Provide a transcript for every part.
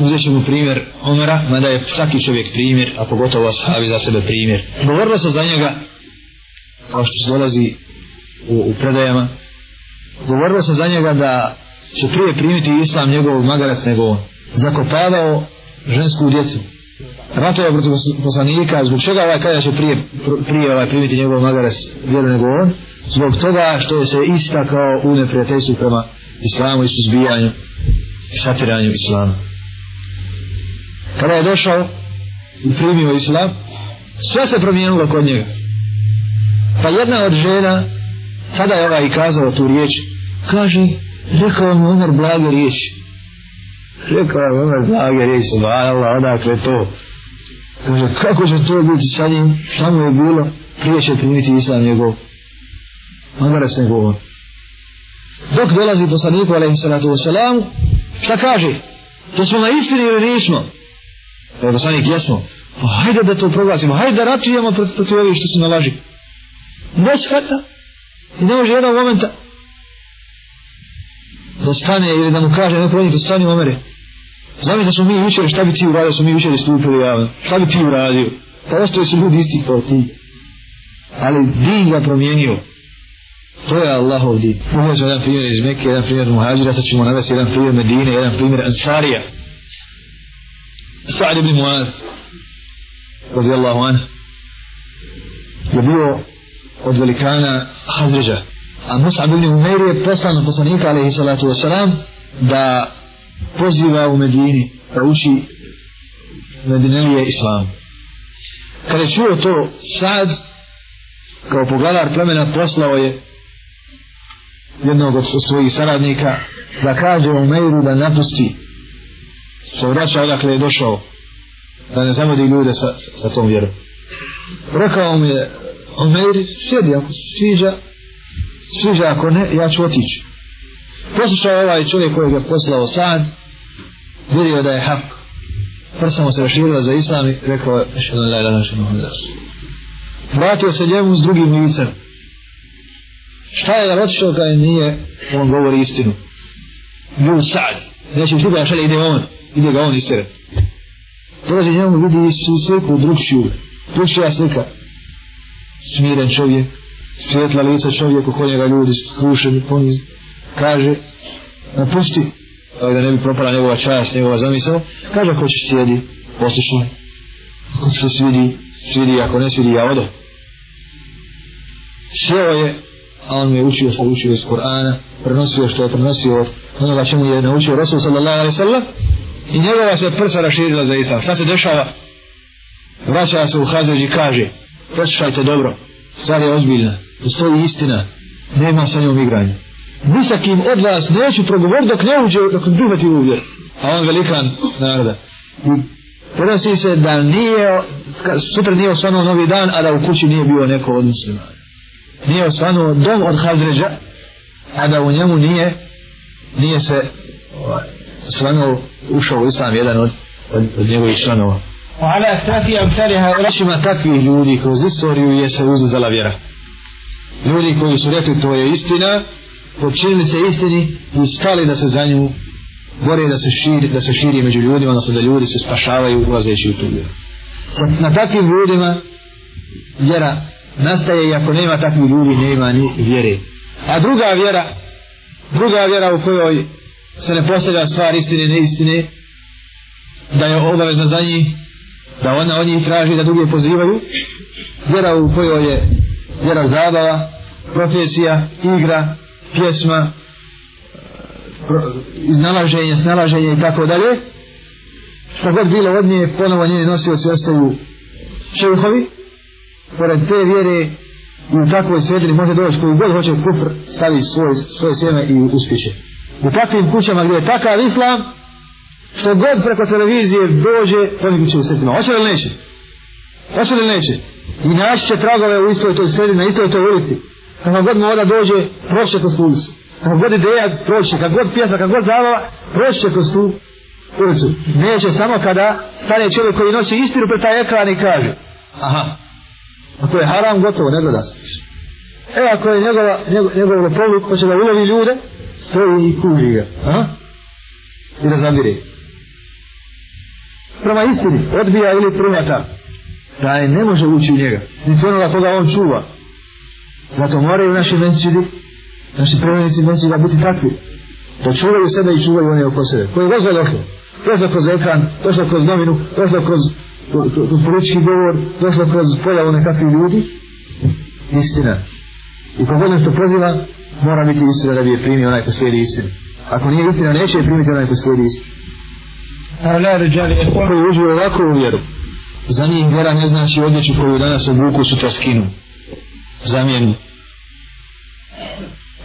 Uzet ćemo primjer Omera, mada je svaki čovjek primjer, a pogotovo ashabi za sebe primjer. Govorilo se za njega, kao što se dolazi u, u predajama, govorilo se za njega da će prije primiti islam njegov magarac nego on. Zakopavao žensku djecu. Rato je protiv poslanika, zbog čega ovaj kada će prije, prije ovaj primiti njegov magarac vjeru nego on? Zbog toga što je se istakao u neprijateljstvu prema islamu i suzbijanju, šatiranju islamu kada je došao i primio islam sve se promijenilo kod njega pa jedna od žena tada je ovaj i kazao tu riječ kaže rekao mi Omer blage riječi rekao mi Omer blage riječi subhanallah odakle to kaže kako će to biti sa njim šta mu je bilo prije će primiti islam njegov onda resne govor dok dolazi poslaniku alaihissalatu wasalam šta kaže to smo na istini ili nismo Evo da sanik jesmo. Pa hajde da to proglasimo. Hajde da ratujemo protiv proti ovih što su na laži. Ne shvata. I ne može jedan moment da stane ili da mu kaže ne prodnik da stane u omere. Znam da smo mi učeli šta bi ti uradio, smo mi učeli stupili javno. Šta bi ti uradio? Pa ostaje su ljudi istih kao ti. Ali din ga promijenio. To je Allahov din. Uvijek smo jedan primjer iz Mekke, jedan primjer Muhađira, sad ćemo navesti jedan primjer Medine, jedan primjer Ansarija. Sa'd ibn Mu'az radi Allahu an je bio od velikana Hazređa a Mus'ab ibn Umair je poslan poslanika alaihi salatu wasalam da poziva u Medini da uči Medinelije Islam kada je čuo to Sa'd kao pogledar plemena poslao je jednog od svojih saradnika da kaže Umairu da napusti se vraća odakle je došao da ne zavodi ljude sa, sa tom vjerom rekao mu je Omeri sjedi ako se sviđa sviđa ako ne ja ću otići poslušao ovaj čovjek kojeg je poslao sad vidio da je hak prsa mu se raširila za islam i rekao vratio se ljemu s drugim licem šta je da ročišao kada nije on govori istinu ljud sad neće ti da šalje ide on gdje ga on istere. Dolazi njemu, vidi su sliku drugšiju, drugšija slika. Smiren čovjek, svjetla lica čovjeku, kod njega ljudi skrušeni, ponizni. Kaže, napusti, ali ovaj da ne bi propala njegova čast, njegova zamisla. Kaže, ako ćeš sjedi, poslušaj. Ako se svidi, svidi, ako ne svidi, ja odo. Sjeo je, a on mi je učio što učio iz Korana, prenosio što je prenosio od onoga čemu je naučio Rasul sallallahu alaihi sallam, i njegova se prsa raširila za islam. Šta se dešava? Vraća se u Hazređ i kaže, pročešajte dobro, stvar je ozbiljna, postoji istina, nema sa njom igranja. Ni sa kim od vas neću progovoriti dok ne uđe, dok ne uvjeti u vjer. A on velikan naroda. I prosi se da nije, sutra nije osvanuo novi dan, a da u kući nije bio neko od muslima. Nije osvanuo dom od Hazređa, a da u njemu nije, nije se ovaj, سلانو ušao u islam jedan od od, njegovih članova. Ala asafi amsalha wa rashima takvi ljudi kroz istoriju je se uzuzala vjera. Ljudi koji su rekli to je istina, počinili se istini i stali da se za nju bore da se širi, da se širi među ljudima, odnosno da ljudi se spašavaju ulazeći u tu vjeru. na takvim ljudima vjera nastaje i ako nema takvih ljudi nema ni vjere. A druga vjera, druga vjera u kojoj se ne postavlja stvar istine i neistine, da je obavezna za njih, da ona od njih traži da druge pozivaju, vjera u kojoj je vjera zabava, profesija, igra, pjesma, e, iznalaženje, snalaženje i tako dalje, što god bilo od nje, ponovo njeni nosioci ostaju čehovi, pored te vjere i u takvoj sredini može doći koji god hoće kufr, stavi svoj, svoje sjeme i uspiće. Hvala u takvim kućama gdje je takav islam, što god preko televizije dođe, oni biće u sredinu. Hoće li neće? Hoće li neće? I naći će tragove u istoj toj sredini, na istoj toj ulici. Kako god mora dođe, prošće kroz tu ulicu. Kako god ideja, prošće. Kako god pjesa, kako god zabava, prošće kroz tu ulicu. Neće samo kada stane čovjek koji nosi istinu pre taj ekran i kaže. Aha. Ako je haram, gotovo, ne gleda se. Evo e, ako je njegova, njegov, njegov lopovluk, hoće da ulovi ljude, stoji i kuži ga, a? I da zamire. Prema istini, odbija ili prvata, da je ne može ući u njega, ni to onoga koga on čuva. Zato moraju naši mesiđi, naši prvenici mesiđi da biti takvi, da čuvaju sebe i čuvaju one oko sebe. Koje gozve došlo? Došlo kroz ekran, došlo kroz novinu, došlo kroz politički govor, došlo kroz pojavu nekakvih ljudi, istina. I kogod nešto proziva, mora biti istina da bi je primio onaj ko slijedi istinu. Ako nije istina, neće je primiti onaj ko slijedi istinu. E, ako je uzio ovako u vjeru, za njih vjera ne znači odjeću koju danas obuku sutra skinu. Zamijenu.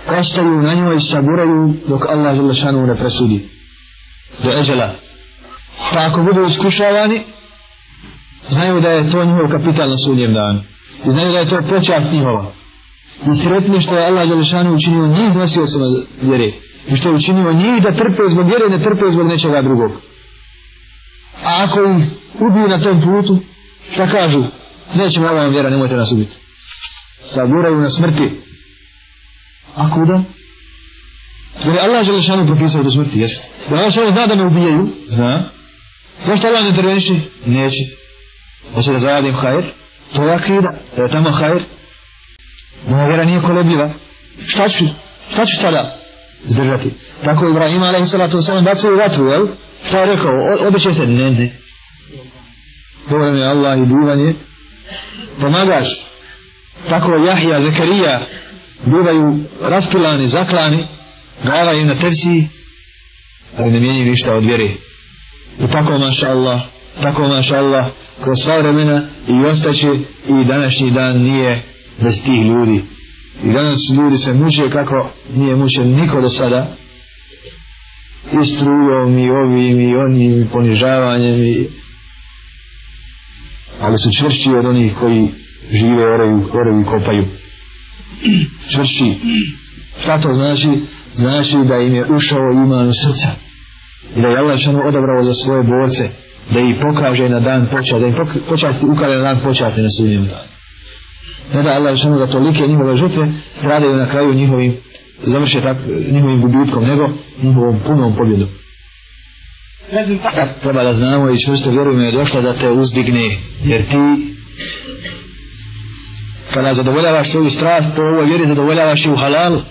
Ostaju na njoj i saburaju dok Allah žele šanu ne presudi. Do eđela. Pa ako budu iskušavani, znaju da je to njihov kapital na sudnjem danu. I znaju da je to počast njihova na sretni što je Allah Đelešanu učinio njih nosio se na vjere. I što je učinio njih da trpe zbog vjere, ne trpe zbog nečega drugog. A ako ih ubiju na tom putu, šta kažu? Nećemo ovaj vjera, nemojte nas ubiti. Saburaju na smrti. A kuda? Jer je Allah Đelešanu propisao do smrti, jesu? Da Allah Đelešanu zna da me ubijaju? Zna. Zašto Allah ne interveniši? Neće. Hoće da zaradim hajr? To je akida. Da je tamo hajr? moja vjera nije kolebljiva. Šta ću? Šta ću sada zdržati? Tako je Ibrahim a.s. bacio u vatru, jel? Šta pa je rekao? Odeće se, ne, ne. Dobro mi je Allah i duvanje. Pomagaš. Tako Jahija, Zekarija, bivaju raspilani, zaklani, gava im na tepsiji, ali ne mijenji ništa od vjere. I tako maša Allah, tako maša Allah, kroz sva vremena i ostaće i današnji dan nije bez tih ljudi i danas ljudi se muče kako nije mučen niko do sada i strujom i ovim i onim i ponižavanjem i... ali su čvršći od onih koji žive oreju, oreju i kopaju čvršći šta to znači? znači da im je ušao iman u srca i da je Allah što odabrao za svoje borce da ih pokaže na dan počasti da im počasti ukale na dan počasti na sudnjem danu ne da Allah žena da tolike njihove žrtve stradaju na kraju njihovim završe tak, njihovim gubitkom nego njihovom punom pobjedu Rezultat. treba da znamo i čvrsto vjeru mi je došla da te uzdigne jer ti kada zadovoljavaš svoju strast po ovoj vjeri zadovoljavaš i u halal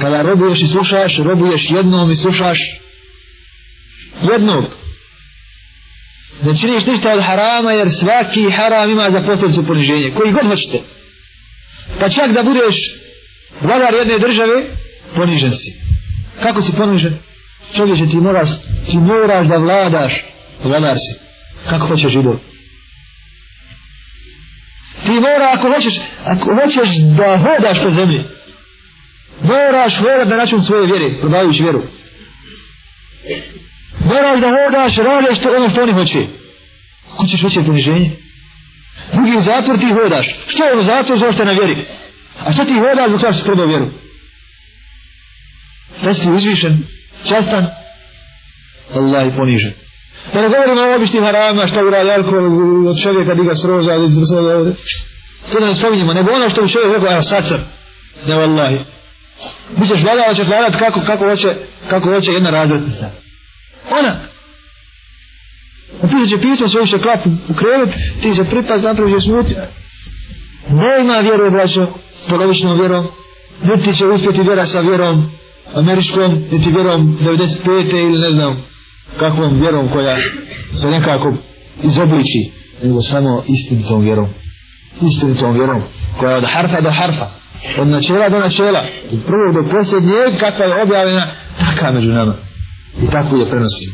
kada robuješ i slušaš robuješ jednom i slušaš jednog Ne činiš ništa od harama jer svaki haram ima za posljedicu poniženje. Koji god hoćete. Pa čak da budeš vladar jedne države, ponižen si. Kako si ponižen? Čovječe ti moraš, ti moraš da vladaš, vladar si. Kako hoćeš živjeti? Ti mora ako hoćeš, ako hoćeš da hodaš po zemlji, moraš hodat na račun svoje vjere, probavajući vjeru. Moraš da hodaš, radeš to ono što oni hoće. Ako ćeš veće poniženje? Drugi zatvor ti hodaš. Što je ono zatvor zove što ne vjeri? A što ti hodaš zbog što spodno vjeru? Da si uzvišen, častan, Allah je ponižen. Da ne govorim o običnim haramima, što uradi alkohol od čovjeka, bi ga sroza, ali to da ne spominjemo, nego ono što bi čovjek rekao, evo sad sam, ne vallahi. Bićeš vladao, ćeš vladat kako, kako hoće, kako hoće jedna razretnica ona napisat će pismo svoju še klapu u krevet ti će pripaz napravit će smut ne ima vjeru braćo s polovičnom vjerom ne ti će uspjeti vjera sa vjerom američkom ne ti vjerom 95. ili ne znam kakvom vjerom koja se nekako izobliči nego samo istinitom vjerom istinitom vjerom koja od harfa do harfa od načela do načela od prvog do posljednjeg kakva je objavljena takva među nama e vai colocando assim.